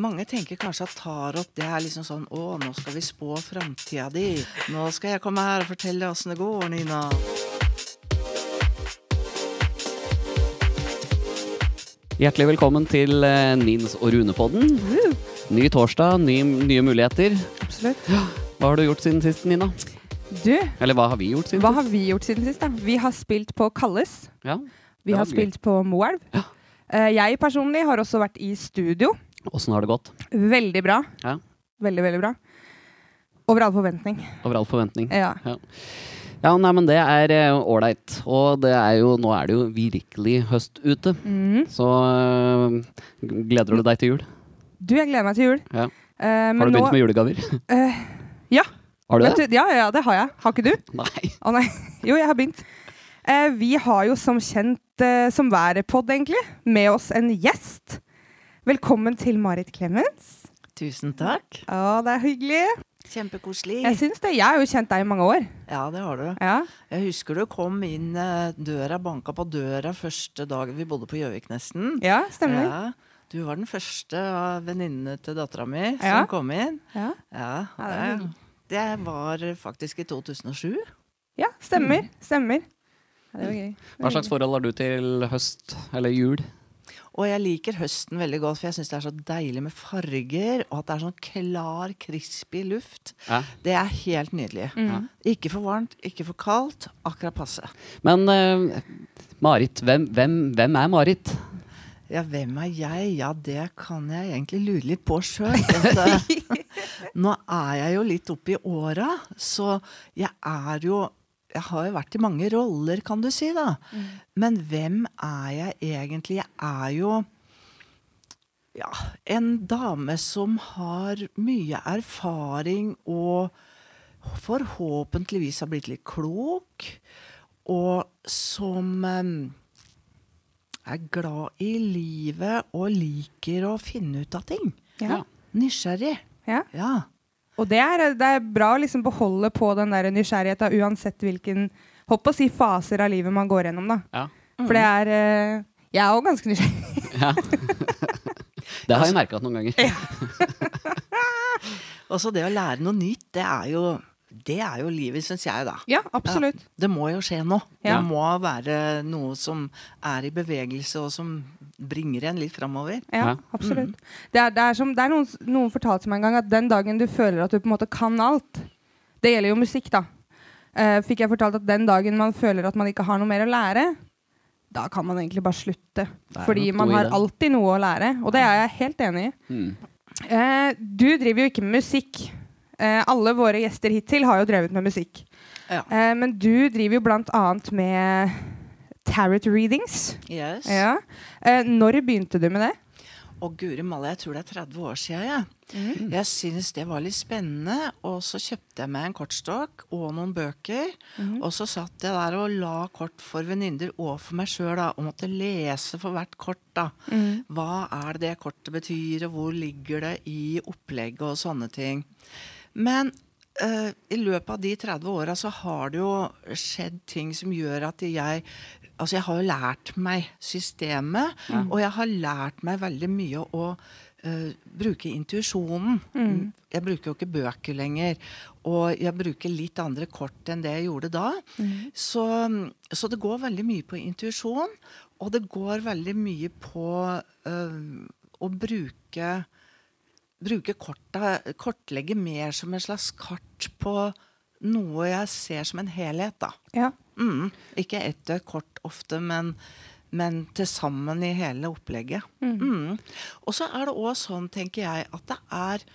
mange tenker kanskje at tarot det er liksom sånn Å, nå skal vi spå framtida di. Nå skal jeg komme her og fortelle åssen det går, Nina. Hjertelig velkommen til eh, Nins og Rune-podden. Ny torsdag, ny, nye muligheter. Absolutt. Hva har du gjort siden sist, Nina? Du, Eller hva har vi gjort siden hva har vi gjort siden sist? da? Vi har spilt på Kalles. Ja. Vi har spilt på Moelv. Ja. Eh, jeg personlig har også vært i studio. Åssen har det gått? Veldig bra. Ja. Veldig, veldig bra. Over all forventning. Over all forventning. Ja. Ja, nei, men det er ålreit. Og det er jo, nå er det jo virkelig høst ute. Mm. Så uh, gleder du deg til jul? Du, jeg gleder meg til jul. Ja. Uh, men Har du begynt nå- med julegaver? Eh, ja. Har du Vet det? du, ja, ja, det har jeg. Har ikke du? Nei. Å nei. Jo, jeg har begynt. Eh, vi har jo som kjent, eh, som hver podd egentlig, med oss en gjest. Velkommen til Marit Clemens. Tusen takk. Ja, det er hyggelig. Kjempekoselig. Jeg syns det. Jeg har jo kjent deg i mange år. Ja, det har du. Ja. Jeg husker du kom inn eh, døra, banka på døra første dagen vi bodde på Gjøvik, nesten. Ja, stemmer. Ja, du var den første av venninnene til dattera mi som Ja. kom inn. Ja, det det, var faktisk i 2007. ja stemmer. Stemmer. Ja, det var gøy. Hva slags forhold har du til høst eller jul? Og jeg liker høsten veldig godt, for jeg syns det er så deilig med farger, og at det er sånn klar, crispy luft. Ja. Det er helt nydelig. Mm. Ikke for varmt, ikke for kaldt. Akkurat passe. Men uh, Marit, hvem, hvem, hvem er Marit? Ja, hvem er jeg? Ja, det kan jeg egentlig lure litt på sjøl. Nå er jeg jo litt oppi åra, så jeg er jo Jeg har jo vært i mange roller, kan du si, da. Men hvem er jeg egentlig? Jeg er jo ja, en dame som har mye erfaring og forhåpentligvis har blitt litt klok. Og som eh, er glad i livet og liker å finne ut av ting. Ja. Nysgjerrig. Ja. Ja. Og det er, det er bra å liksom beholde på den der nysgjerrigheten uansett hvilken Hopp å si faser av livet man går gjennom, da. Ja. For det er uh, Jeg er òg ganske nysgjerrig. ja. Det har jeg merka noen ganger. Og så det å lære noe nytt, det er jo, det er jo livet, syns jeg, da. Ja, absolutt. Det må jo skje noe. Ja. Det må være noe som er i bevegelse, og som bringer en litt framover. Ja, absolutt. absolutt. Det er, det er, som, det er noen, noen fortalte meg en gang at den dagen du føler at du på en måte kan alt Det gjelder jo musikk, da. Uh, fikk jeg fortalt at den dagen man føler at man ikke har noe mer å lære, da kan man egentlig bare slutte. Fordi man har alltid noe å lære, og det er jeg helt enig i. Mm. Uh, du driver jo ikke med musikk. Eh, alle våre gjester hittil har jo drevet med musikk. Ja. Eh, men du driver jo blant annet med tarot readings. Yes. Ja. Eh, når begynte du med det? Å, guri malla, jeg tror det er 30 år siden, jeg. Jeg syns det var litt spennende, og så kjøpte jeg meg en kortstokk og noen bøker. Og så satt jeg der og la kort for venninner og for meg sjøl, og måtte lese for hvert kort, da. Hva er det det kortet betyr, og hvor ligger det i opplegget og sånne ting. Men uh, i løpet av de 30 åra så har det jo skjedd ting som gjør at jeg Altså, jeg har jo lært meg systemet, og jeg har lært meg veldig mye å uh, bruke intuisjonen. Jeg bruker jo ikke bøker lenger. Og jeg bruker litt andre kort enn det jeg gjorde da. Så, så det går veldig mye på intuisjon, og det går veldig mye på uh, å bruke bruke korta, kortlegge mer som en slags kart på noe jeg ser som en helhet, da. Ja. Mm. Ikke ett og kort ofte, men, men til sammen i hele opplegget. Mm. Og så er det òg sånn, tenker jeg, at det er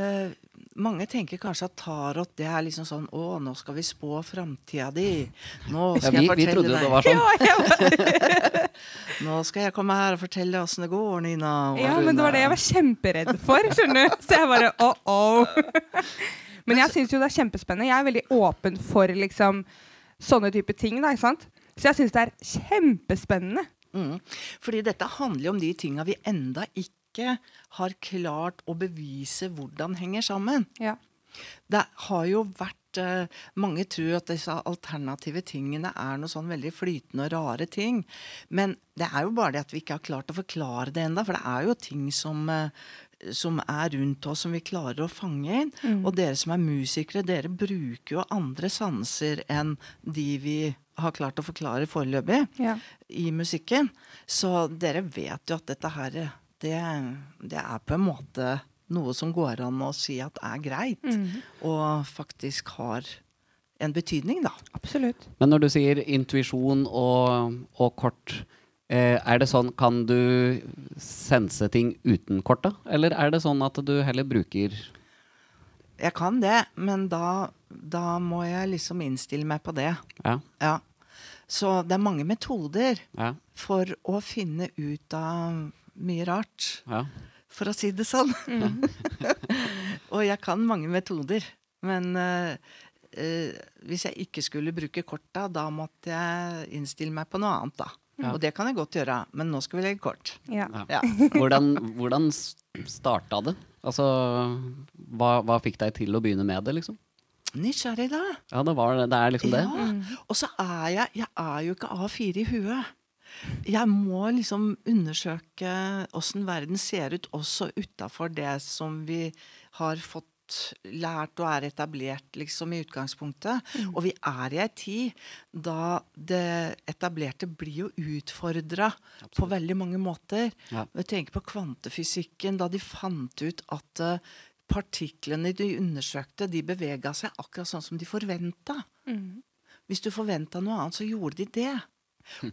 eh, Mange tenker kanskje at tarot det er liksom sånn Å, nå skal vi spå framtida di. Nå Ja, vi, jeg vi trodde deg det var sånn. Nå skal jeg komme her og fortelle åssen det går, Nina. Ja, men det var det jeg var kjemperedd for, skjønner du. Så jeg bare oh, oh. Men jeg syns jo det er kjempespennende. Jeg er veldig åpen for liksom sånne type ting, da, ikke sant. Så jeg syns det er kjempespennende. Mm. Fordi dette handler jo om de tinga vi enda ikke har klart å bevise hvordan henger sammen. Ja. Det har jo vært eh, Mange tror at disse alternative tingene er noe sånn veldig flytende og rare ting. Men det er jo bare det at vi ikke har klart å forklare det ennå. For det er jo ting som, eh, som er rundt oss, som vi klarer å fange inn. Mm. Og dere som er musikere, dere bruker jo andre sanser enn de vi har klart å forklare foreløpig Ja. i musikken. Så dere vet jo at dette her, det, det er på en måte noe som går an å si at er greit, Mm. og faktisk har en betydning, da. Absolutt. Men når du sier intuisjon og, og kort, eh, er det sånn Kan du sense ting uten kort, da? Eller er det sånn at du heller bruker Jeg kan det, men da, da må jeg liksom innstille meg på det. Ja. Ja. Så det er mange metoder Ja. for å finne ut av mye rart, ja. for å si det sånn. og jeg kan mange metoder, men uh, uh, hvis jeg ikke skulle bruke korta, da måtte jeg innstille meg på noe annet, da. Ja. Og det kan jeg godt gjøre, men nå skal vi legge kort. Ja. Ja. Hvordan, hvordan starta det? Altså, hva, hva fikk deg til å begynne med det, liksom? Nysgjerrig, da. Ja, det, var, det er liksom det. Ja. Og så er jeg Jeg er jo ikke A4 i huet. Jeg må liksom undersøke åssen verden ser ut, også utafor det som vi har fått lært og er etablert, liksom, i utgangspunktet. Og vi er i ei tid da det etablerte blir jo utfordra på veldig mange måter. Ja. Tenker på kvantefysikken, da de fant ut at uh, partiklene de undersøkte, de bevega seg akkurat sånn som de forventa. Mm. Hvis du forventa noe annet, så gjorde de det.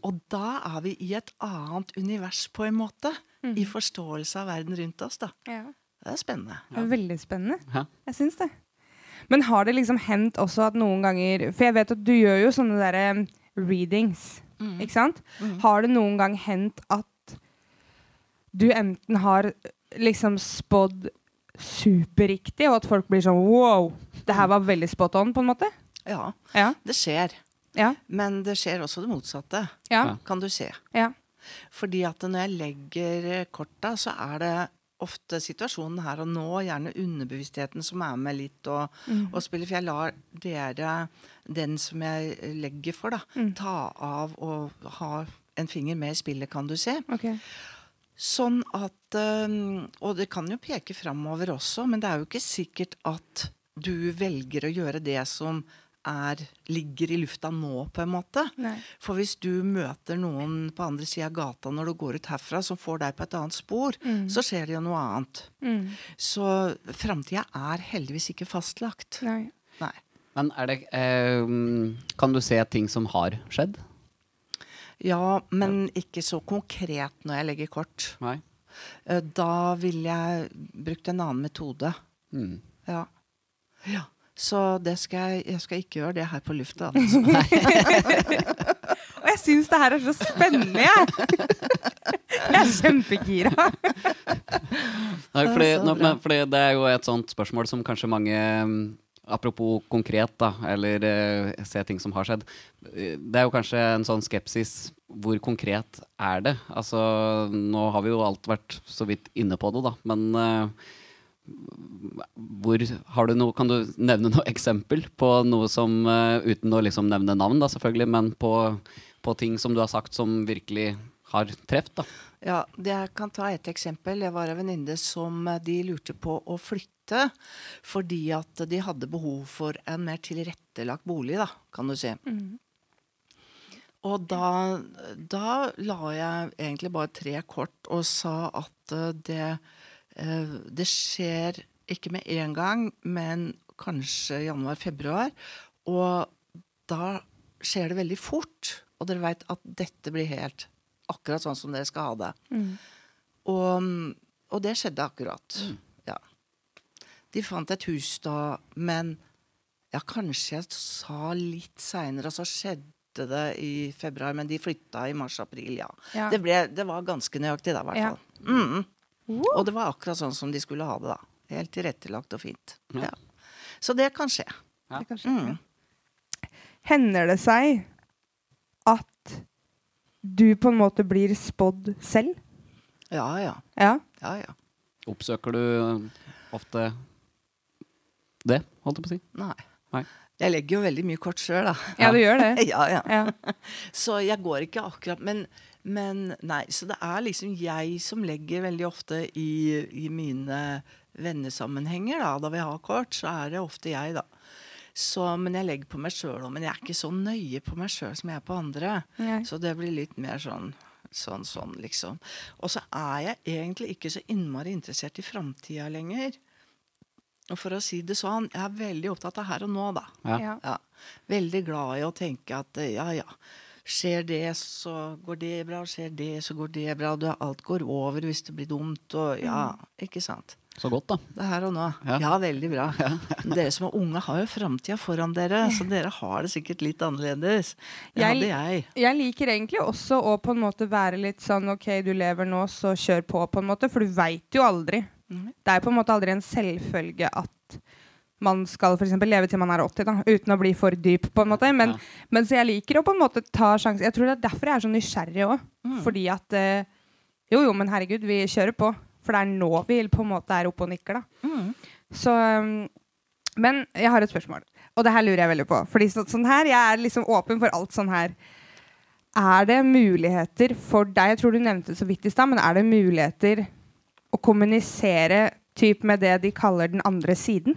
Og da er vi i et annet univers, på en måte. I forståelse av verden rundt oss, da. Ja. Det er spennende. Det er veldig spennende. Ja. Jeg syns det. Men har det liksom hendt også at noen ganger For jeg vet at du gjør jo sånne derre readings, ikke sant? Har det noen gang hendt at du enten har liksom spådd superriktig, og at folk blir sånn wow, det her var veldig spot on, på en måte? Ja, Ja. det skjer. Ja. Men det skjer også det motsatte, Ja. kan du se. ja. Fordi at når jeg legger korta, så er det ofte situasjonen her og nå, gjerne underbevisstheten som er med litt og, og spiller. For jeg lar dere, den som jeg legger for, da, ta av og ha en finger med i spillet, kan du se. Okay. Sånn at Og det kan jo peke framover også, men det er jo ikke sikkert at du velger å gjøre det som er, ligger i lufta nå, på en måte. Nei. For hvis du møter noen på andre sida av gata når du går ut herfra, som får deg på et annet spor, så skjer det jo noe annet. Mm. Så framtida er heldigvis ikke fastlagt. Nei. Nei. Men er det eh, Kan du se ting som har skjedd? Ja, men ikke så konkret når jeg legger kort. Nei. Eh, Da ville jeg brukt en annen metode. Mm. Ja. ja. Så det skal jeg, jeg skal ikke gjøre det her på lufta. Altså. Og jeg syns det her er så spennende, jeg! Jeg er kjempegira. Nei, fordi, nå, men, fordi det er jo et sånt spørsmål som kanskje mange mm, Apropos konkret, da, eller uh, se ting som har skjedd. Det er jo kanskje en sånn skepsis. Hvor konkret er det? Altså, nå har vi jo alt vært så vidt inne på det, da. Men eh, hvor har du noe Kan du nevne noe eksempel på noe som eh, Uten å liksom nevne navn, da, selvfølgelig, men på, på ting som du har sagt som virkelig har truffet, da. Ja, jeg kan ta et eksempel. Jeg var en venninne som eh, de lurte på å flytte fordi at de hadde behov for en mer tilrettelagt bolig, da, kan du si. Og da, da la jeg egentlig bare tre kort og sa at eh, det, det skjer ikke med en gang, men kanskje januar-februar. Og da skjer det veldig fort. Og dere veit at dette blir helt akkurat sånn som dere skal ha det. Og, og det skjedde akkurat. Ja. De fant et hus da, men ja, kanskje jeg sa litt seinere, og så skjedde det i februar, men de flytta i mars-april, ja. Ja. Det, ble, det var ganske nøyaktig da, i hvert Ja. Mm. Og det var akkurat sånn som de skulle ha det, da. Helt tilrettelagt og fint. Ja. Så det kan skje. Ja. Det kan skje, Mm. Hender det seg at du på en måte blir spådd selv? Ja, ja. Ja. Ja, ja. Oppsøker du ofte det, holdt jeg på å si? Nei. Nei. Jeg legger jo veldig mye kort sjøl, da. ja, du gjør det. Ja, ja. Ja. Så jeg går ikke akkurat Men Men nei, så det er liksom jeg som legger veldig ofte i, i mine vennesammenhenger, da, da vi har kort, så er det ofte jeg, da. Så, men jeg legger på meg sjøl òg. Men jeg er ikke så nøye på meg sjøl som jeg er på andre. Nei. Så det blir litt mer sånn sånn, sånn, liksom. Og så er jeg egentlig ikke så innmari interessert i framtida lenger. Og for å si det sånn, jeg er veldig opptatt av her og nå, da. Ja. Ja. Veldig glad i å tenke at ja, ja. Skjer det, så går det bra. Skjer det, så går det bra. Du, alt går over hvis det blir dumt. Og ja, ikke sant. Så godt, da. Det er her og nå. Ja. Ja, veldig bra. Dere som er unge, har jo framtida foran dere, så dere har det sikkert litt annerledes. Det Jeg- hadde jeg. Jeg liker egentlig også å på en måte være litt sånn OK, du lever nå, så kjør på, på en måte. For du veit jo aldri. Mm. Det er på en måte aldri en selvfølge at man skal for eksempel leve til man er 80, da, uten å bli for dyp, på en måte. Men, Ja. men så jeg liker å på en måte ta sjansen. Jeg tror det er derfor jeg er så nysgjerrig òg. Mm. Fordi at eh, Jo, jo, men herregud, vi kjører på. For det er nå vi på en måte er oppe og nikker, da. Mm. Så um, Men jeg har et spørsmål, og det her lurer jeg veldig på. Fordi så, sånn her, Jeg er liksom åpen for alt sånn her. Er det muligheter for deg Jeg tror du nevnte det så vidt i stad, men er det muligheter å kommunisere typ med det de kaller den andre siden?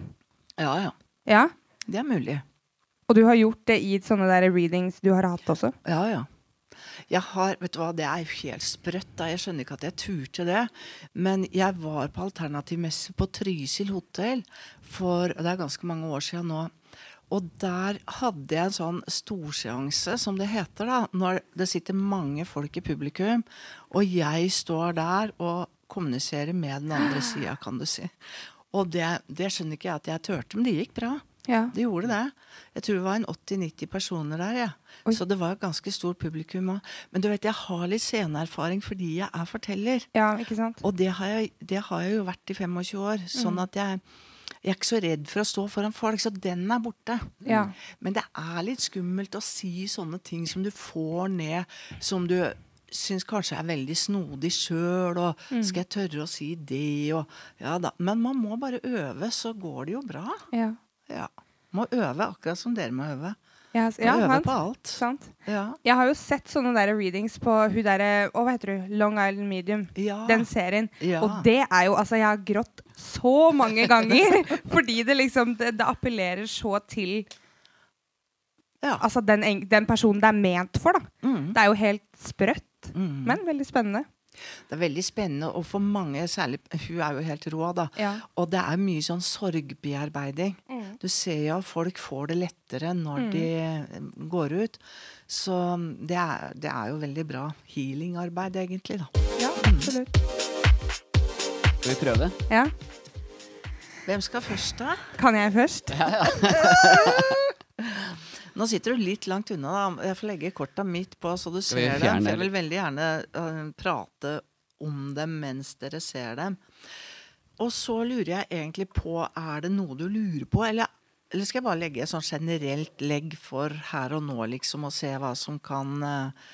Ja, ja. Ja? Det er mulig. Og du har gjort det i sånne der readings du har hatt også? Ja, ja. Jeg har, vet du hva, Det er jo helt sprøtt. da, Jeg skjønner ikke at jeg turte det. Men jeg var på alternativmesse på Trysil hotell for det er ganske mange år siden nå. Og der hadde jeg en sånn storseanse, som det heter. da, Når det sitter mange folk i publikum, og jeg står der og kommuniserer med den andre sida, kan du si. Og det, det skjønner ikke jeg at jeg turte, men det gikk bra. Ja. Det gjorde det. Jeg tror det var en 80-90 personer der. Ja. Oi. Så det var et ganske stort publikum. Men du vet, jeg har litt sceneerfaring fordi jeg er forteller. ja, ikke sant? Og det har jeg, det har jeg jo vært i 25 år. Sånn Mm. at jeg, jeg er ikke så redd for å stå foran folk. Så den er borte. Ja. Men det er litt skummelt å si sånne ting som du får ned, som du syns kanskje er veldig snodig sjøl, og Mm. skal jeg tørre å si det, og Ja da. Men man må bare øve, så går det jo bra. Ja. Ja. Må øve, akkurat som dere må øve. Ja, ja, øve sant. på alt. sant. Ja. Jeg har jo sett sånne der readings på hun derre Å, hva heter du? Long Island Medium. Ja. Den serien. Ja. Og det er jo Altså, jeg har grått så mange ganger. fordi det liksom det, det appellerer så til ja. altså den, den personen det er ment for, da. Mm. Det er jo helt sprøtt, Mm. men veldig spennende. Det er veldig spennende, og for mange, særlig Hun er jo helt rå, da. Ja. Og det er mye sånn sorgbearbeiding. Mm. Du ser jo at folk får det lettere når de eh, går ut. Så det er, det er jo veldig bra healingarbeid, egentlig, da. ja, absolutt. Skal vi prøve? Ja. Hvem skal først, da? Kan jeg først? Nå sitter du litt langt unna. da. Jeg får legge korta midt på, så du ser dem. For jeg vil veldig gjerne uh, prate om dem mens dere ser dem. Og så lurer jeg egentlig på, er det noe du lurer på, eller, eller skal jeg bare legge et sånn generelt legg for her og nå, liksom, og se hva som kan uh,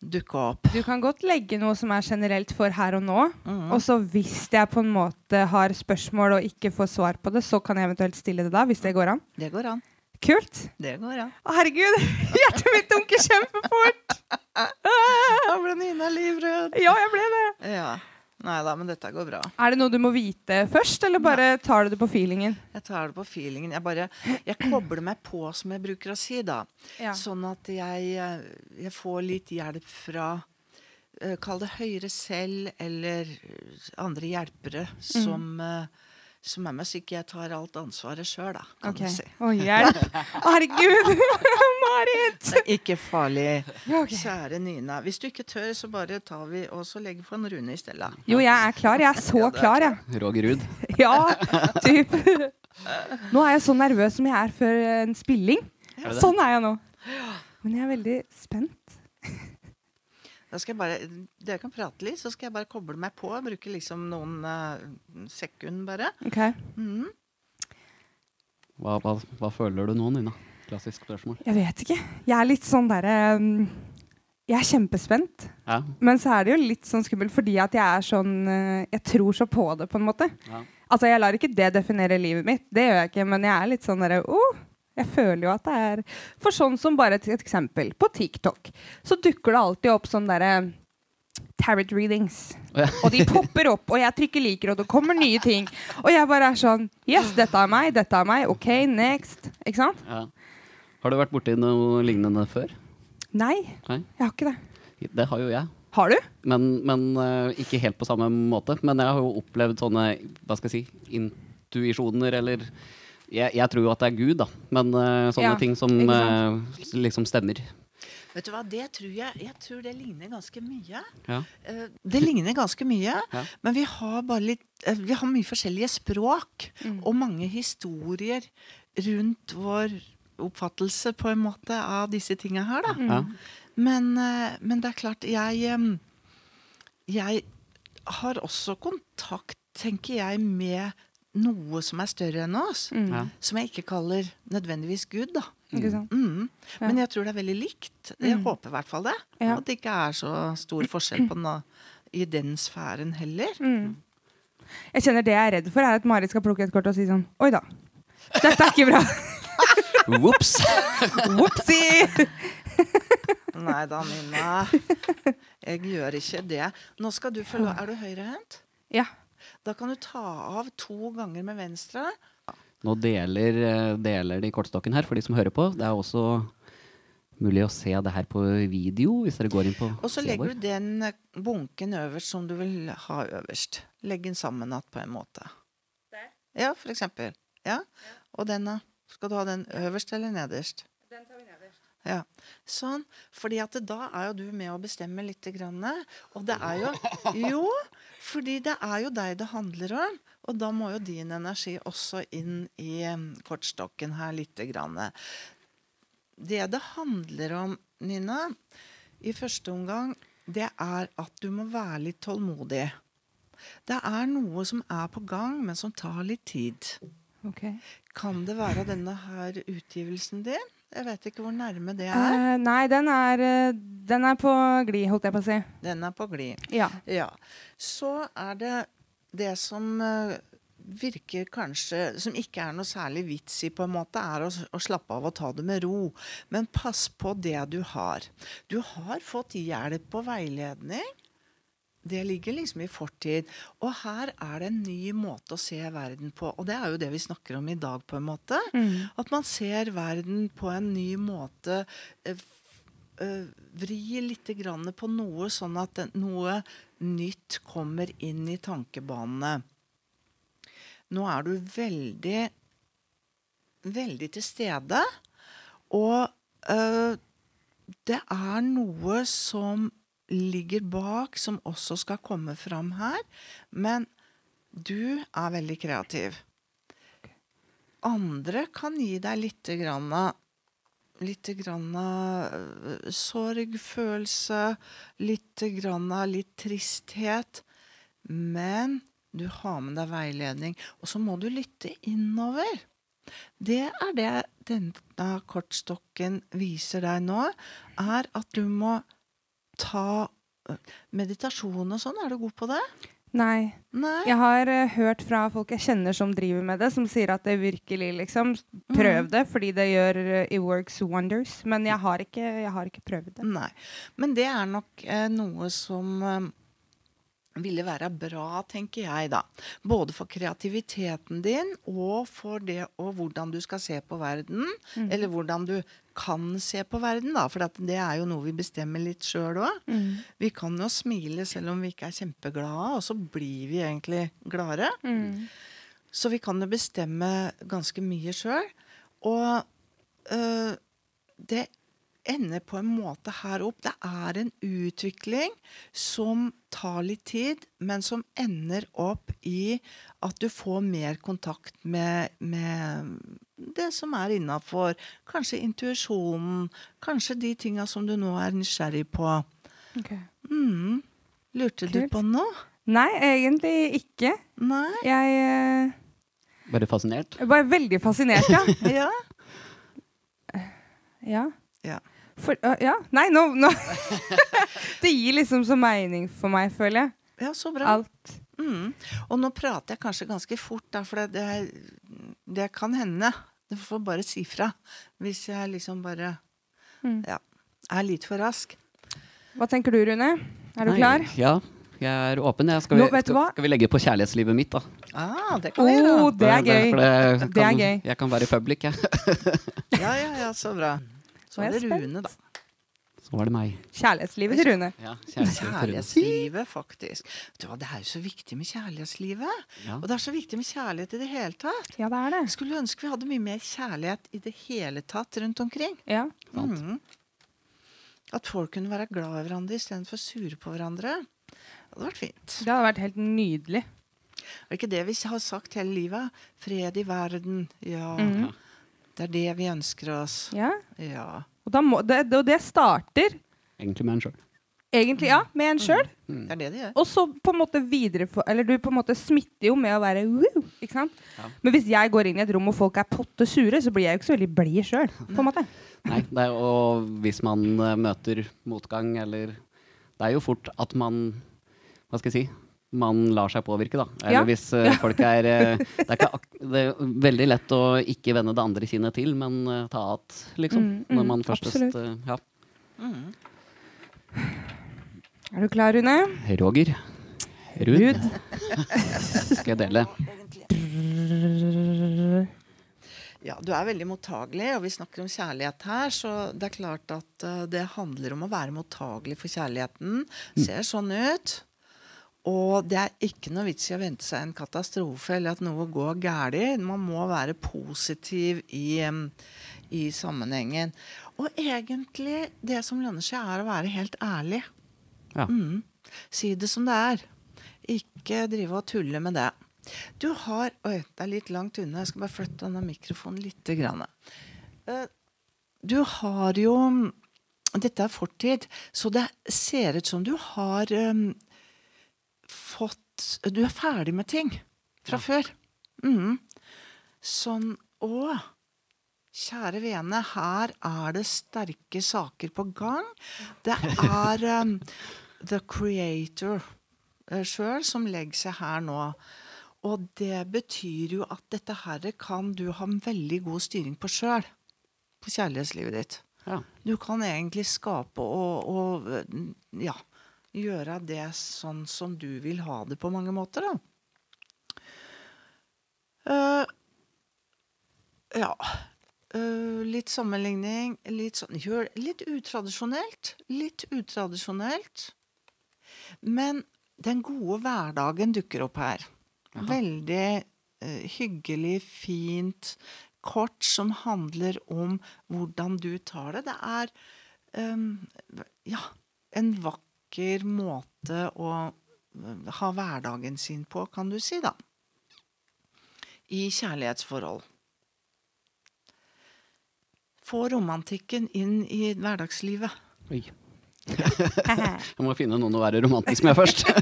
dukke opp? Du kan godt legge noe som er generelt for her og nå. Mhm. Og så hvis jeg på en måte har spørsmål og ikke får svar på det, så kan jeg eventuelt stille det da, hvis det går an. Det går an. Kult! Det går an. Å, herregud! Hjertet mitt dunker kjempefort! Da ble Nina livredd. Ja, jeg ble det. Ja. Nei da, men dette går bra. Er det noe du må vite først, eller bare tar du det på feelingen? Jeg tar det på feelingen. Jeg bare Jeg kobler meg på, som jeg bruker å si, da. Ja. Sånn at jeg, eh, jeg får litt hjelp fra eh, Kall det høyere selv eller andre hjelpere som, eh, som er mamma sier ikke jeg tar alt ansvaret sjøl, da, kan okay. du si. Å, hjelp! Herregud! Marit! Det er ikke farlig. Ja, ok. Kjære Nina. Hvis du ikke tør, så bare tar vi og så legger for en Rune i stedet. Jo, jeg er klar. Jeg er så Ja, er klar, jeg. Roger Ruud. Ja, typ. Nå er jeg så nervøs som jeg er før en spilling. Er? Sånn er jeg nå. Men jeg er veldig spent. Da skal jeg bare, Dere kan prate litt, så skal jeg bare koble meg på. Bruke liksom noen uh, sekunder bare. Ok. Mm. Hva, hva, hva føler du nå, Nina? Klassisk spørsmål. Jeg vet ikke. Jeg er litt sånn derre um, Jeg er kjempespent. Ja. Men så er det jo litt sånn skummelt fordi at jeg er sånn uh, Jeg tror så på det, på en måte. ja. Altså, jeg lar ikke det definere livet mitt, det gjør jeg ikke, men jeg er litt sånn derre oh, Jeg føler jo at det er For sånn som bare et et eksempel. På TikTok så dukker det alltid opp sånn derre tarot readings. Og de popper opp, og jeg trykker liker, og det kommer nye ting. Og jeg bare er sånn Yes, dette er meg, dette er meg. OK, next. Ikke sant? Ja. Har du vært borti noe lignende før? Nei, Nei? jeg har ikke det. Det har jo jeg. Har du? Men, men uh, ikke helt på samme måte. Men jeg har jo opplevd sånne hva skal jeg si, intuisjoner, eller jeg, jeg tror jo at det er Gud, da. Men uh, sånne Ja, ting som eh, liksom stemmer. Vet du hva, det tror jeg Jeg tror det ligner ganske mye. Ja. Uh, Det ligner ganske mye, Ja. men vi har bare litt Vi har mye forskjellige språk Mm. og mange historier rundt vår oppfattelse på en måte av disse tinga her, da. Mm. Men, men det er klart, jeg Jeg har også kontakt, tenker jeg, med noe som er større enn oss. Mm. Ja. Som jeg ikke kaller nødvendigvis Gud, da. Ikke sant? Mm. Ja. Men jeg tror det er veldig likt. Jeg Mm. håper i hvert fall det. Ja. At det ikke er så stor forskjell på den, i den sfæren heller. Mm. Jeg kjenner det jeg er redd for, er at Marit skal plukke et kort og si sånn Oi da. Dette er ikke bra. Whoops! Opsi. Nei da, Nina. Jeg gjør ikke det. Nå skal du følge Er du høyrehendt? Ja. Da kan du ta av to ganger med venstre. Nå deler, eh, deler de kortstokken her for de som hører på. Det er også mulig å se det her på video hvis dere går inn på Og så legger vår. du den eh, bunken øverst som du vil ha øverst. Legg den sammen igjen på en måte. Der? Ja, for eksempel. Ja. Og den, da? Skal du ha den øverst eller nederst? Den tar vi nederst. Ja, sånn. Fordi at da er jo du med å bestemme litt. grann. Og det er jo Jo, fordi det er jo deg det handler om. Og da må jo din energi også inn i kortstokken her lite grann. Det det handler om, Nina, i første omgang, det er at du må være litt tålmodig. Det er noe som er på gang, men som tar litt tid. Okay. Kan det være denne her utgivelsen din? Jeg vet ikke hvor nærme det er. Uh, nei, den er, eh, den er på glid, holdt jeg på å si. Den er på glid. Ja. Ja. Så er det det som eh, virker kanskje Som ikke er noe særlig vits i, på en måte, er å, å slappe av og ta det med ro. Men pass på det du har. Du har fått hjelp og veiledning. Det ligger liksom i fortid. Og her er det en ny måte å se verden på. Og det er jo det vi snakker om i dag, på en måte. Mm. At man ser verden på en ny måte. eh, eh, Vri litt grann på noe, sånn at noe nytt kommer inn i tankebanene. Nå er du veldig, veldig til stede. Og øh, det er noe som ligger bak, som også skal komme fram her. Men du er veldig kreativ. Andre kan gi deg litt grann Litt grann øh, sorgfølelse, litt grann litt tristhet. Men du har med deg veiledning, og så må du lytte innover. Det er det denne kortstokken viser deg nå, er at du må ta øh, meditasjon og sånn. Er du god på det? Nei. Nei? Jeg har uh, hørt fra folk jeg kjenner som driver med det, som sier at det virkelig liksom Prøv det, fordi det gjør uh, It works wonders. Men jeg har ikke, jeg har ikke prøvd det. Nei. Men det er nok uh, noe som ville være bra, tenker jeg, da. Både for kreativiteten din og for det og hvordan du skal se på verden. Mm. Eller hvordan du kan se på verden, da. For det er jo noe vi bestemmer litt sjøl òg. Mm. Vi kan jo smile selv om vi ikke er kjempeglade, og så blir vi egentlig gladere. Mm. Så vi kan jo bestemme ganske mye sjøl. Og øh, det ender på en måte her opp. Det er en utvikling som tar litt tid, men som ender opp i at du får mer kontakt med, med det som er innafor. Kanskje intuisjonen. Kanskje de tinga som du nå er nysgjerrig på. Okay. Mm. Lurte du på noe? Nei, egentlig ikke. Nei? Jeg uh... Var du fascinert. Jeg var veldig fascinert, ja. Ja? ja. Ja. For, øh, ja. Nei, nå, nå Det gir liksom så mening for meg, føler jeg. Ja, så bra. Alt. Mm. Og nå prater jeg kanskje ganske fort, da, for det, det, det kan hende. Du får bare si fra hvis jeg liksom bare Mm. ja, er litt for rask. Hva tenker du, Rune? Er du Nei, klar? Ja, jeg er åpen. Jeg. Skal, vi, Nå, vet du skal, hva? skal vi legge på kjærlighetslivet mitt, da? Ah, det kan vi gjøre. Oh, det er gøy. For det, Det er gøy. Jeg kan være public, jeg. Ja, ja, ja, så bra. Så er det. Rune, da. Så var det meg. Kjærlighetslivet til Rune. Ja, kjærlighetslivet. Kjærlighetslivet, faktisk. Du Det er jo så viktig med kjærlighetslivet. Ja. Og det er så viktig med kjærlighet i det hele tatt. Ja, det er det. Skulle ønske vi hadde mye mer kjærlighet i det hele tatt rundt omkring. Ja. Mhm. At folk kunne være glad i hverandre istedenfor sure på hverandre. Det hadde vært fint. Det hadde vært helt nydelig. Er det ikke det vi har sagt hele livet? Fred i verden. Ja. Mhm. Det er det vi ønsker oss. Ja. Ja. Og, da må, det, og det starter Egentlig med en sjøl. egentlig ja, med en sjøl. Det er det det gjør. Og så på en måte videre Eller du på en måte smitter jo med å være woo, ikke sant? Ja. Men hvis jeg går inn i et rom og folk er potte sure, så blir jeg jo ikke så veldig blid sjøl. Nei, er, og hvis man eh, møter motgang, eller Det er jo fort at man Hva skal jeg si? Man lar seg påvirke, da. Eller Ja. hvis uh, folk er uh, det, er ikke, det er veldig lett å ikke vende det andre kinnet til, men uh, ta att, liksom. Mm, mm, når man førstest Ja. Mm. Er du klar, Rune? Roger. Rud. Rud. Skal jeg dele? Ja, du er veldig mottagelig, og vi snakker om kjærlighet her, så det er klart at det handler om å være mottagelig for kjærligheten. Ser sånn ut. Og det er ikke noe vits i å vente seg en katastrofe eller at noe går galt. Man må være positiv i, i sammenhengen. Og egentlig, det som lønner seg, er å være helt ærlig. Ja. Mm. Si det som det er. Ikke drive og tulle med det. Du har Oi, det er litt langt unna. Jeg skal bare flytte denne mikrofonen litt. Grann. Eh, Du har jo Dette er fortid, så det ser ut som du har fått Du er ferdig med ting fra før. Mm. Sånn Å, kjære vene, her er det sterke saker på gang. Det er um, the creator uh, sjøl som legger seg her nå. Og det betyr jo at dette her kan du ha en veldig god styring på sjøl. På kjærlighetslivet ditt. Ja. Du kan egentlig skape og, og ja, gjøre det sånn som du vil ha det på mange måter, da. Uh, ja. uh, litt sammenligning. Litt, sånn, gjør, litt utradisjonelt. Litt utradisjonelt. Men den gode hverdagen dukker opp her. Veldig uh, hyggelig, fint, kort, som handler om hvordan du tar det. Det er um, ja, en vakker måte å eh, ha hverdagen sin på, kan du si, da. I kjærlighetsforhold. Få romantikken inn i hverdagslivet. Oi. Jeg må finne noen å være romantisk med først.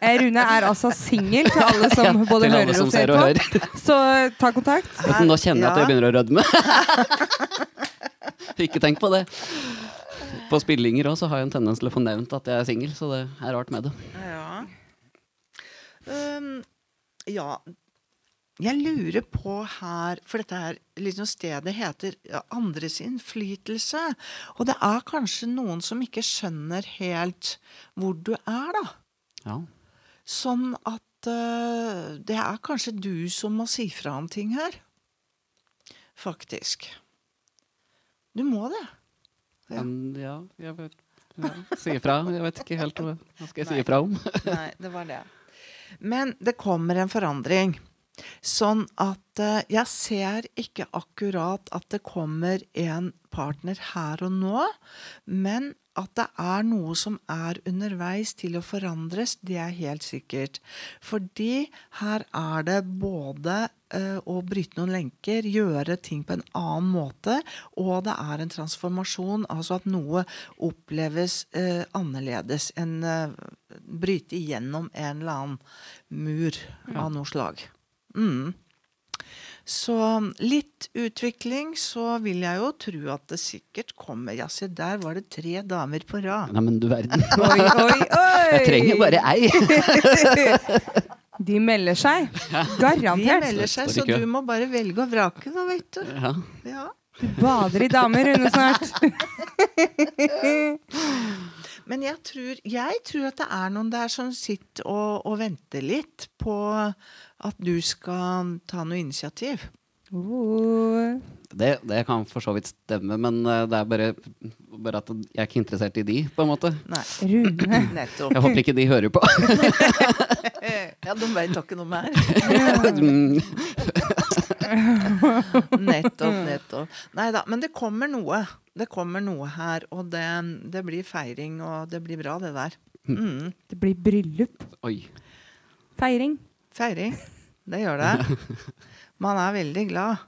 Eh, Rune er altså singel, til alle som både alle hører som og ser ser og på. hører. Så ta kontakt. Nå kjenner jeg at jeg begynner å rødme. Ikke tenk på det. På spillinger òg har jeg en tendens til å få nevnt at jeg er singel, så det er rart med det. Ja. Um, ja. Jeg lurer på her For dette her liksom stedet heter Andres innflytelse. Og det er kanskje noen som ikke skjønner helt hvor du er, da. Ja. Sånn at uh, det er kanskje du som må si fra om ting her. Faktisk. Du må det. Ja. Men ja, jeg vet ja, Si ifra. Jeg vet ikke helt hva skal jeg si ifra om. Nei, det var det. Men det kommer en forandring. Sånn at uh, jeg ser ikke akkurat at det kommer en partner her og nå, men at det er noe som er underveis til å forandres, det er helt sikkert. Fordi her er det både eh, å bryte noen lenker, gjøre ting på en annen måte, og det er en transformasjon, altså at noe oppleves eh, annerledes enn eh, bryte igjennom en eller annen mur av noe slag. Mm. Så litt utvikling, så vil jeg jo tro at det sikkert kommer Ja, se, der var det tre damer på rad. Nei, men du verden. Oi, oi, oi! Jeg trenger bare ei. De melder seg. De melder seg, så du må bare velge og vrake, da, vet du. Ja. Ja. Du bader i damer, Rune, snart. Men jeg tror, jeg tror at det er noen der som sitter og, og venter litt på at du skal ta noe initiativ. Det, det kan for så vidt stemme, men eh, det er bare, bare at jeg er ikke interessert i de, på en måte. Nei, Rune. nettopp. Jeg håper ikke de hører på. Ja, de vet da ikke noe mer. Nettopp, nettopp. Nei da, men det kommer noe. Det kommer noe her, og det, det blir feiring, og det blir bra, det der. Mm. Det blir bryllup. Oi. Feiring. Feiring. Det gjør det. Man er veldig glad,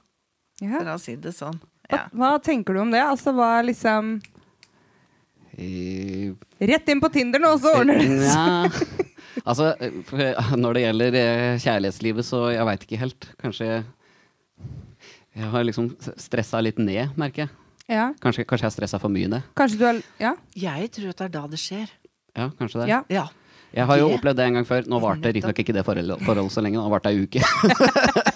Ja. for å si det sånn. Hva, Ja. hva tenker du om det? Altså, hva er liksom Eh, Rett inn på Tinder nå, så ordner det seg. Ja. altså, når det gjelder eh, kjærlighetslivet, så jeg veit ikke helt. Kanskje jeg har liksom stressa litt ned, merker jeg. Ja. Kanskje, kanskje jeg har stressa for mye ned. Kanskje du har Ja? Jeg tror at det er da det skjer. Ja, kanskje det. ja. Ja. Jeg har jo opplevd det en gang før. Nå varte Nettopp. riktignok ikke det forholdet forhold så lenge. Nå varte det ei uke.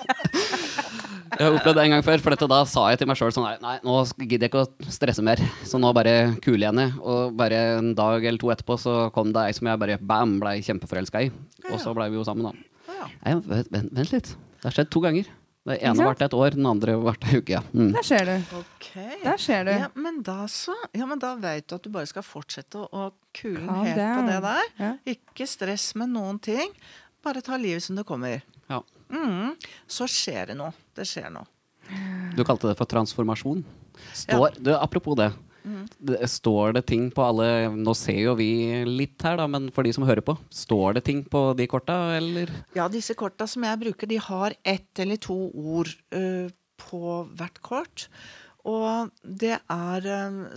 jeg har opplevd det en gang før, for dette da sa jeg til meg sjøl sånn nei, nå gidder jeg ikke å stresse mer. Så nå bare kuler jeg ned. Og bare en dag eller to etterpå så kom det ei som jeg bare bam, blei kjempeforelska i. Og så blei vi jo sammen, da. Nei, vent, vent, litt. Det har skjedd to ganger. Det ene varte et år, den andre varte ei uke. Ja. Mm. Der ser du. Okay. Der ser du. Ja, men da så. Ja, men da veit du at du bare skal fortsette å, å kule helt på det der. Ja. Ikke stress med noen ting. Bare ta livet som det kommer. Ja. Mm. Så skjer det noe. Det skjer noe. Du kalte det for transformasjon. Står, du, apropos det. det. Står det ting på alle Nå ser jo vi litt her, da, men for de som hører på, står det ting på de korta, eller? Ja, disse korta som jeg bruker, de har ett eller to ord uh, på hvert kort. Og det er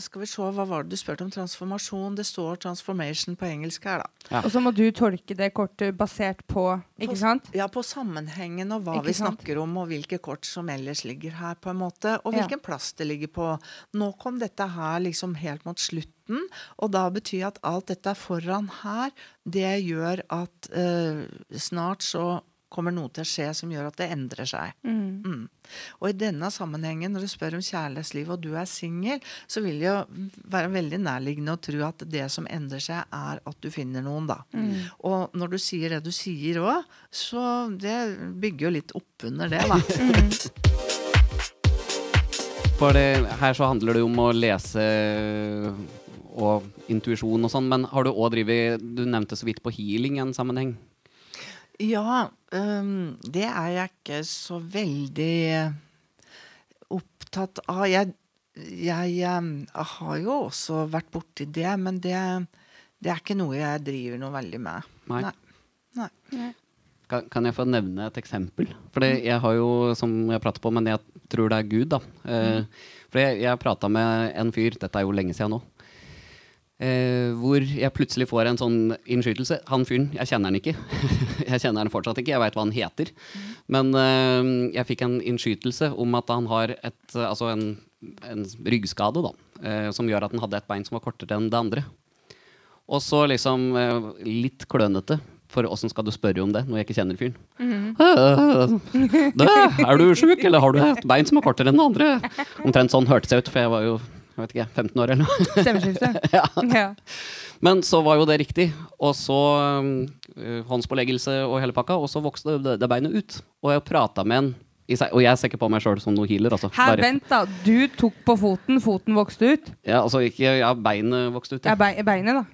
Skal vi se, hva var det du spurte om? Transformasjon. Det står 'transformation' på engelsk her, da. Ja. Og så må du tolke det kortet basert på Ikke På- sant? Ja, på sammenhengen og hva Ikke vi sant? snakker om, og hvilke kort som ellers ligger her, på en måte. Og Ja. hvilken plass det ligger på. Nå kom dette her liksom helt mot slutten, og da betyr at alt dette er foran her, det gjør at eh, snart så kommer noe til å skje som gjør at det endrer seg. Mm. Og i denne sammenhengen, når du spør om kjærlighetsliv og du er singel, så vil det jo være veldig nærliggende å tro at det som endrer seg, er at du finner noen, da. Og når du sier det du sier òg, så det bygger jo litt oppunder det, da. For det, her så handler det jo om å lese og intuisjon og sånn, men har du òg drevet Du nevnte så vidt på healing i en sammenheng. Ja, um, det er jeg ikke så veldig opptatt av. Jeg, jeg, jeg har jo også vært borti det, men det, det er ikke noe jeg driver noe veldig med. Nei. Nei. Nei. Kan, kan jeg få nevne et eksempel? For jeg har jo, som jeg prater på, men jeg tror det er Gud, da. Eh, For jeg, jeg prata med en fyr, dette er jo lenge siden nå, eh, hvor jeg plutselig får en sånn innskytelse. Han fyren, jeg kjenner han ikke. jeg kjenner han fortsatt ikke, jeg veit hva han heter. Men eh, jeg fikk en innskytelse om at han har et, altså en, en ryggskade, da, eh, som gjør at han hadde et bein som var kortere enn det andre. Og så liksom eh, litt klønete. For åssen skal du spørre om det når jeg ikke kjenner fyren? Mm er du sjuk, eller har du et bein som er kortere enn det andre? Omtrent sånn hørtes jeg ut, for jeg var jo jeg vet ikke, 15 år eller noe. Stemmeskifte. ja. Ja. Men så var jo det riktig. Og så um, håndspåleggelse og hele pakka, og så vokste det, det beinet ut. Og jeg prata med en i seg, Og jeg ser ikke på meg sjøl som noen healer, altså. Her, Bare- vent, da. Du tok på foten, foten vokste ut. ja, altså ikke Ja, beinet vokste ut. Ja, Ja. be beinet, da.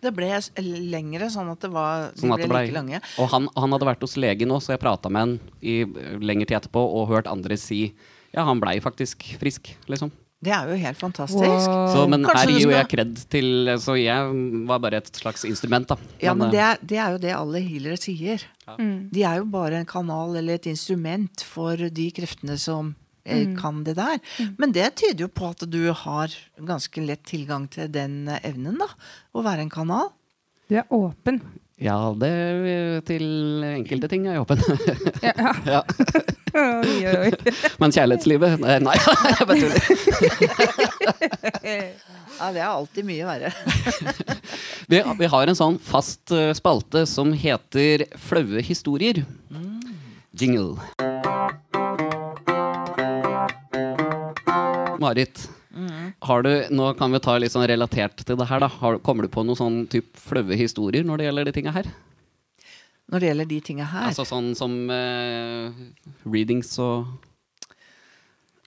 Det ble lengre, sånn at det var, de Sånn at ble, det ble, like lange. og han, han hadde vært hos legen nå, så jeg prata med han i øh, lengre tid etterpå og hørt andre si ja, han blei faktisk frisk, liksom. Det er jo helt fantastisk. Wow. Så, men Kanskje her gir jo skal- jeg kred til Så jeg var bare et slags instrument, da. Ja, men eh, det er, det er jo det alle healere sier. Mm. De er jo bare en kanal eller et instrument for de kreftene som eh, Mm. kan det der. Men det tyder jo på at du har ganske lett tilgang til den eh, evnen, da. Å være en kanal. Du er åpen. Ja, det til enkelte ting er jeg åpen. Ja, ja. Men kjærlighetslivet Nei, Nei, jeg bare tuller. Ja, det er alltid mye verre. Vi, vi har en sånn fast eh, spalte som heter Flaue historier. Jingle. Marit, Har du, nå kan vi ta litt sånn relatert til det her. da har, Kommer du på noen sånn type flaue historier når det gjelder de tinga her? Når det gjelder de tinga her. Altså sånn som uh, readings og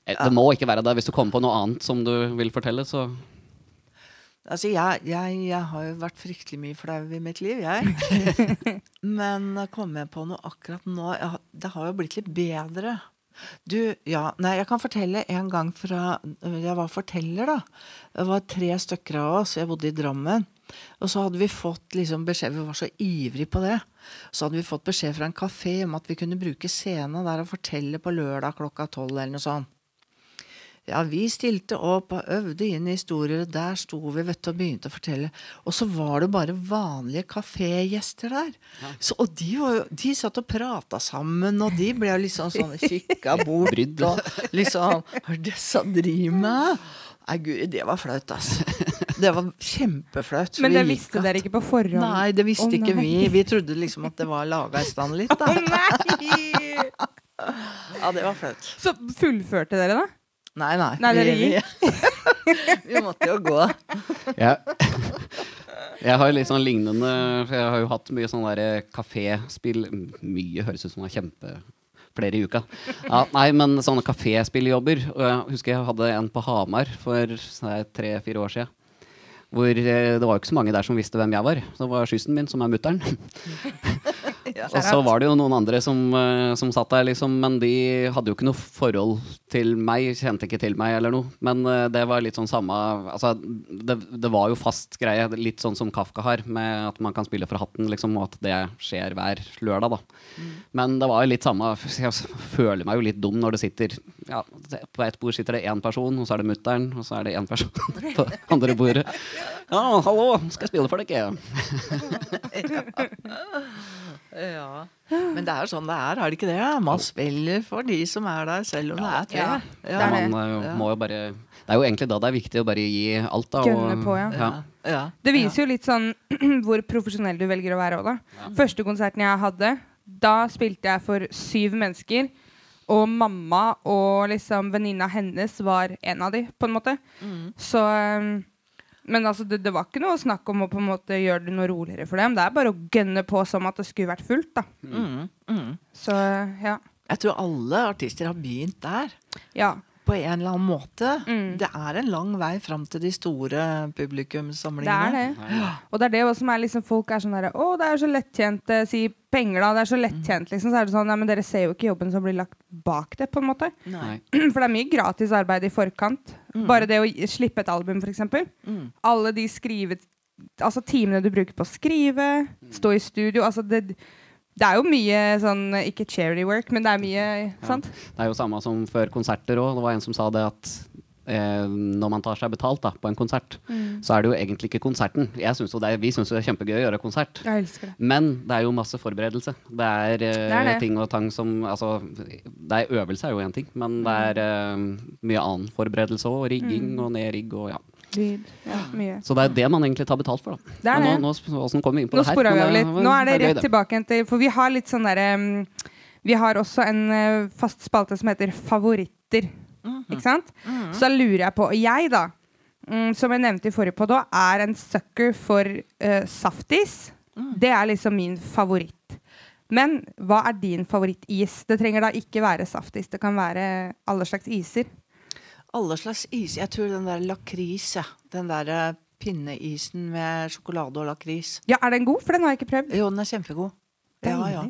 Eh, Det må ikke være det. Hvis du kommer på noe annet som du vil fortelle, så Altså, jeg, jeg, jeg har jo vært fryktelig mye flau i mitt liv, jeg. Men kom jeg på noe akkurat nå Det har jo blitt litt bedre. Du, ja, nei, jeg kan fortelle en gang fra Jeg var forteller, da. Det var tre stykker av oss. Jeg bodde i Drammen. Og så hadde vi fått liksom beskjed Vi var så ivrig på det. Så hadde vi fått beskjed fra en kafé om at vi kunne bruke scenen der og fortelle på lørdag klokka tolv eller noe sånt. Ja, vi stilte opp og øvde inn historier, og der sto vi vet du, og begynte å fortelle. Og så var det bare vanlige kafégjester der. Så, og de, var jo, de satt og prata sammen, og de ble liksom sånn kikka bort Brydd. og liksom Hva er det disse driver med? Nei, guri, det var flaut, altså. Det var kjempeflaut. Men det vi visste at- dere ikke på forhånd? Nei, det visste Å, ikke vi. Vi trodde liksom at det var laga i stand litt, da. Oh, nei! Ja, det var flaut. Så fullførte dere, da? Nei, nei. Nei, vi, vi, vi måtte jo gå. Jeg, jeg har litt sånn lignende for Jeg har jo hatt mye sånn der kaféspill Mye høres ut som det er kjempe flere i uka. Ja, nei, men sånne kaféspilljobber. Jeg husker jeg hadde en på Hamar for tre-fire år siden. Hvor eh, det var jo ikke så mange der som visste hvem jeg var. Det var skyssen min, som er mutter'n. Og så var det jo noen andre som, eh, som satt der, liksom, men de hadde jo ikke noe forhold til meg, kjente ikke til meg eller noe. Men eh, det var litt sånn samme Altså, det, det var jo fast greie, litt sånn som Kafka har, med at man kan spille fra hatten, liksom, og at det skjer hver lørdag, da. Men det var jo litt samme Jeg føler meg jo litt dum når det sitter ja, På ett bord sitter det én person, og så er det mutter'n, og så er det én person på andre bordet. Ja, hallo, skal jeg spille for dere? Ja. Men det er jo sånn det er, er det ikke det? Man spiller for de som er der, selv om det er tre. Ja. Ja. Det er. Man eh, må jo bare Det er jo egentlig da det er viktig å bare gi alt, da. Gønne på, ja. Ja. Ja. Det viser jo litt sånn hvor profesjonell du velger å være òg, da. Første konserten jeg hadde, da spilte jeg for syv mennesker. Og mamma og liksom venninna hennes var en av de, på en måte. Så um, Men altså, det, det var ikke noe snakk om å på en måte gjøre det noe roligere for dem. Det er bare å gønne på som at det skulle vært fullt, da. Mm, mm. Så ja. Jeg tror alle artister har begynt der. ja. På en eller annen måte. Mm. Det er en lang vei fram til de store Det er det. Og det er det også som er liksom Folk er sånn derre Å, det er så lettjent. eh, Si penger, da. Det er så lettjent, liksom. Så er det sånn Nei, men dere ser jo ikke jobben som blir lagt bak det, på en måte. Nei. For det er mye gratis arbeid i forkant. Bare det å slippe et album, f.eks. Mm. Alle de skrive... Altså timene du bruker på å skrive, stå i studio Altså det, det er jo mye sånn Ikke charity work, men det er mye Sant? Det er jo samme som før konserter òg. Det var en som sa det at eh, når man tar seg betalt da, på en konsert, Mm. så er det jo egentlig ikke konserten. Jeg synes er, vi syns det er kjempegøy å gjøre konsert. Jeg elsker det. Men det er jo masse forberedelse. Det er, eh, Det er ting og tang som Altså, det er øvelse er jo én ting, men det er eh, mye annen forberedelse òg. Rigging Mm. og nedrigg og ja. Lyd. Ja, mye. Så det er det man egentlig tar betalt for, da. Det er Men. Nå, nå, hvordan vi inn på Nå det her? vi av litt. Nå er det rett tilbake til For vi har litt sånn derre um, Vi har også en uh, fast spalte som heter Favoritter. Ikke sant? Så da lurer jeg på jeg, da, um, som jeg nevnte i forrige òg, er en sucker for uh, saftis. Det er liksom min favoritt. Men hva er din favorittis? Det trenger da ikke være saftis. Det kan være alle slags iser. Alle slags is. Jeg tror den der lakris, ja. Den der eh, pinneisen med sjokolade og lakris. Ja, er den god? For den har jeg ikke prøvd. Jo, den er kjempegod. Ja, ja.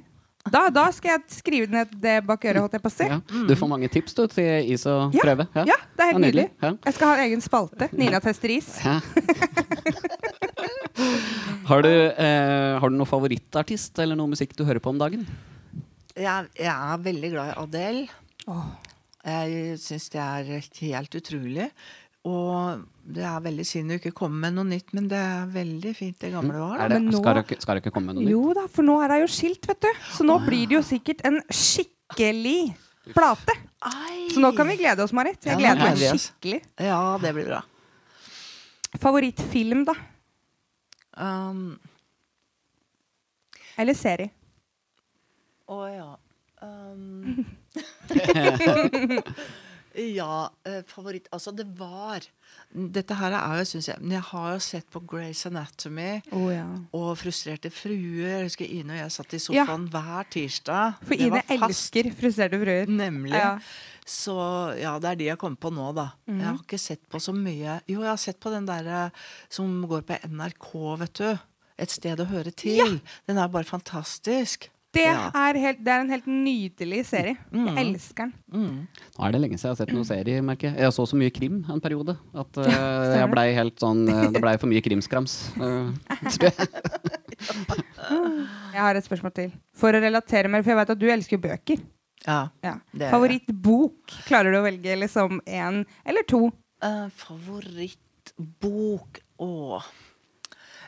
Da, da skal jeg skrive ned det bak øret, holdt jeg på å si. Ja. Du får mange tips du, til is og Ja. prøve. Ja, det er helt nydelig. nydelig. Ja. Jeg skal ha en egen spalte. Nina tester is. Ja. har, du, eh, har du noen favorittartist eller noe musikk du hører på om dagen? Jeg, jeg er veldig glad i Adele. Åh. Jeg syns det er helt utrolig. Og det er veldig synd du ikke kommer med noe nytt, men det er veldig fint det gamle var. Er det, Men nå- skal, det ikke, skal det ikke komme noe nytt? Jo da, for nå er det jo skilt, vet du. Så nå blir det jo sikkert en skikkelig plate. Ai. Så nå kan vi glede oss, Marit. Jeg Ja, gleder meg skikkelig. Ja, det blir bra. Favorittfilm, da? Um, Eller serie? Å ja. Um, Ja, eh, favoritt Altså, det var Dette her er jo, syns jeg Men jeg har jo sett på Grace Anatomy Oh, ja. og Frustrerte fruer. Jeg husker Ine og jeg satt i sofaen hver tirsdag. For Det Ine elsker frustrerte fruer. Nemlig. Ja. Så ja, det er de jeg kommer på nå, da. Jeg har ikke sett på så mye Jo, jeg har sett på den derre som går på NRK, vet du. Et sted å høre til. Den er bare fantastisk. Det, Ja. er helt, det er en helt nydelig serie. Jeg elsker den. Mm. Nå er det lenge siden jeg har sett noen serie, merker jeg. Jeg så så mye krim en periode at uh, jeg ble helt sånn eh, Det blei for mye krimskrams. Uh, tror jeg. Jeg har et spørsmål til. For å relatere mer, for jeg vet at du elsker jo bøker. Ja. Ja. Favorittbok? Klarer du å velge liksom én eller to? Uh, favorittbok Åh.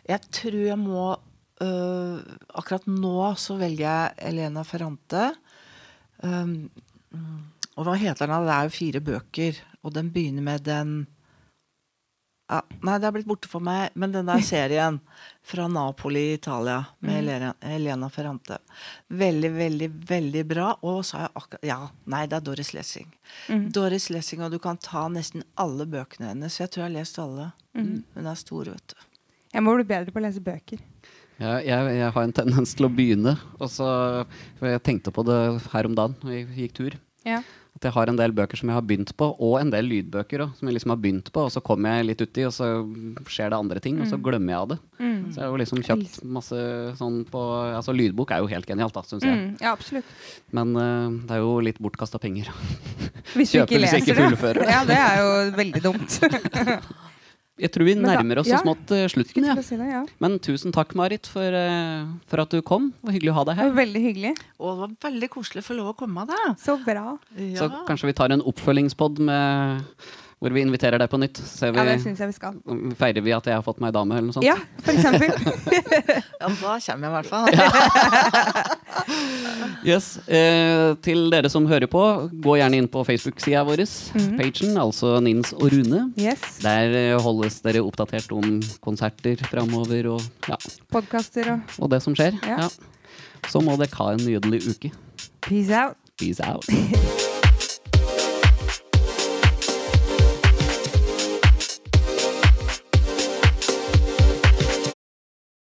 Jeg tror jeg må øh, Akkurat nå så velger jeg Elena Ferrante. Um, mm, og hva heter den? Det er jo fire bøker, og den begynner med den ja, Nei, det er blitt borte for meg, men den der serien fra Napoli, i Italia, med mm. Elena Ferrante. Veldig, veldig, veldig bra. Og så har jeg akkurat Ja, nei, det er Doris Lessing. Doris Lessing, og du kan ta nesten alle bøkene hennes. Jeg tror jeg har lest alle. Hun er stor, vet du. Jeg må bli bedre på å lese bøker. Jeg, jeg, jeg har en tendens til å begynne. Og så, jeg tenkte på det her om dagen når vi gikk tur. Ja. At jeg har en del bøker som jeg har begynt på, og en del lydbøker også, som jeg liksom har begynt på. Og så kommer jeg litt uti, og så skjer det andre ting, og så glemmer jeg av det. Så jeg har jo liksom kjøpt masse sånn på Altså lydbok er jo helt genialt, da, syns jeg. Mm, ja, absolutt. Men uh, det er jo litt bortkasta penger. Hvis du ikke leser det. Ja, det er jo veldig dumt. Jeg tror vi nærmer oss så ja. smått eh, slutten, ja. si det, ja. Men tusen takk, Marit, for, eh, for at du kom. Det var hyggelig å ha deg Det her. var veldig hyggelig. Og det var veldig koselig å få lov å komme, da. Så bra. Så kanskje vi tar en oppfølgingspod med hvor vi inviterer deg på nytt. Ser vi, Ja, det synes jeg vi skal. feirer vi at jeg har fått meg dame, eller noe sånt? Ja, for eksempel. Ja, da kommer jeg i hvert fall. Yes. Eh, til dere som hører på, gå gjerne inn på Facebook-sida vår, Mhm. pagen, altså Nins og Rune. Yes. Der eh, holdes dere oppdatert om konserter framover og, ja, Podkaster og og det som skjer. Ja. Ja. Så må dere ha en nydelig uke. peace out. Peace out.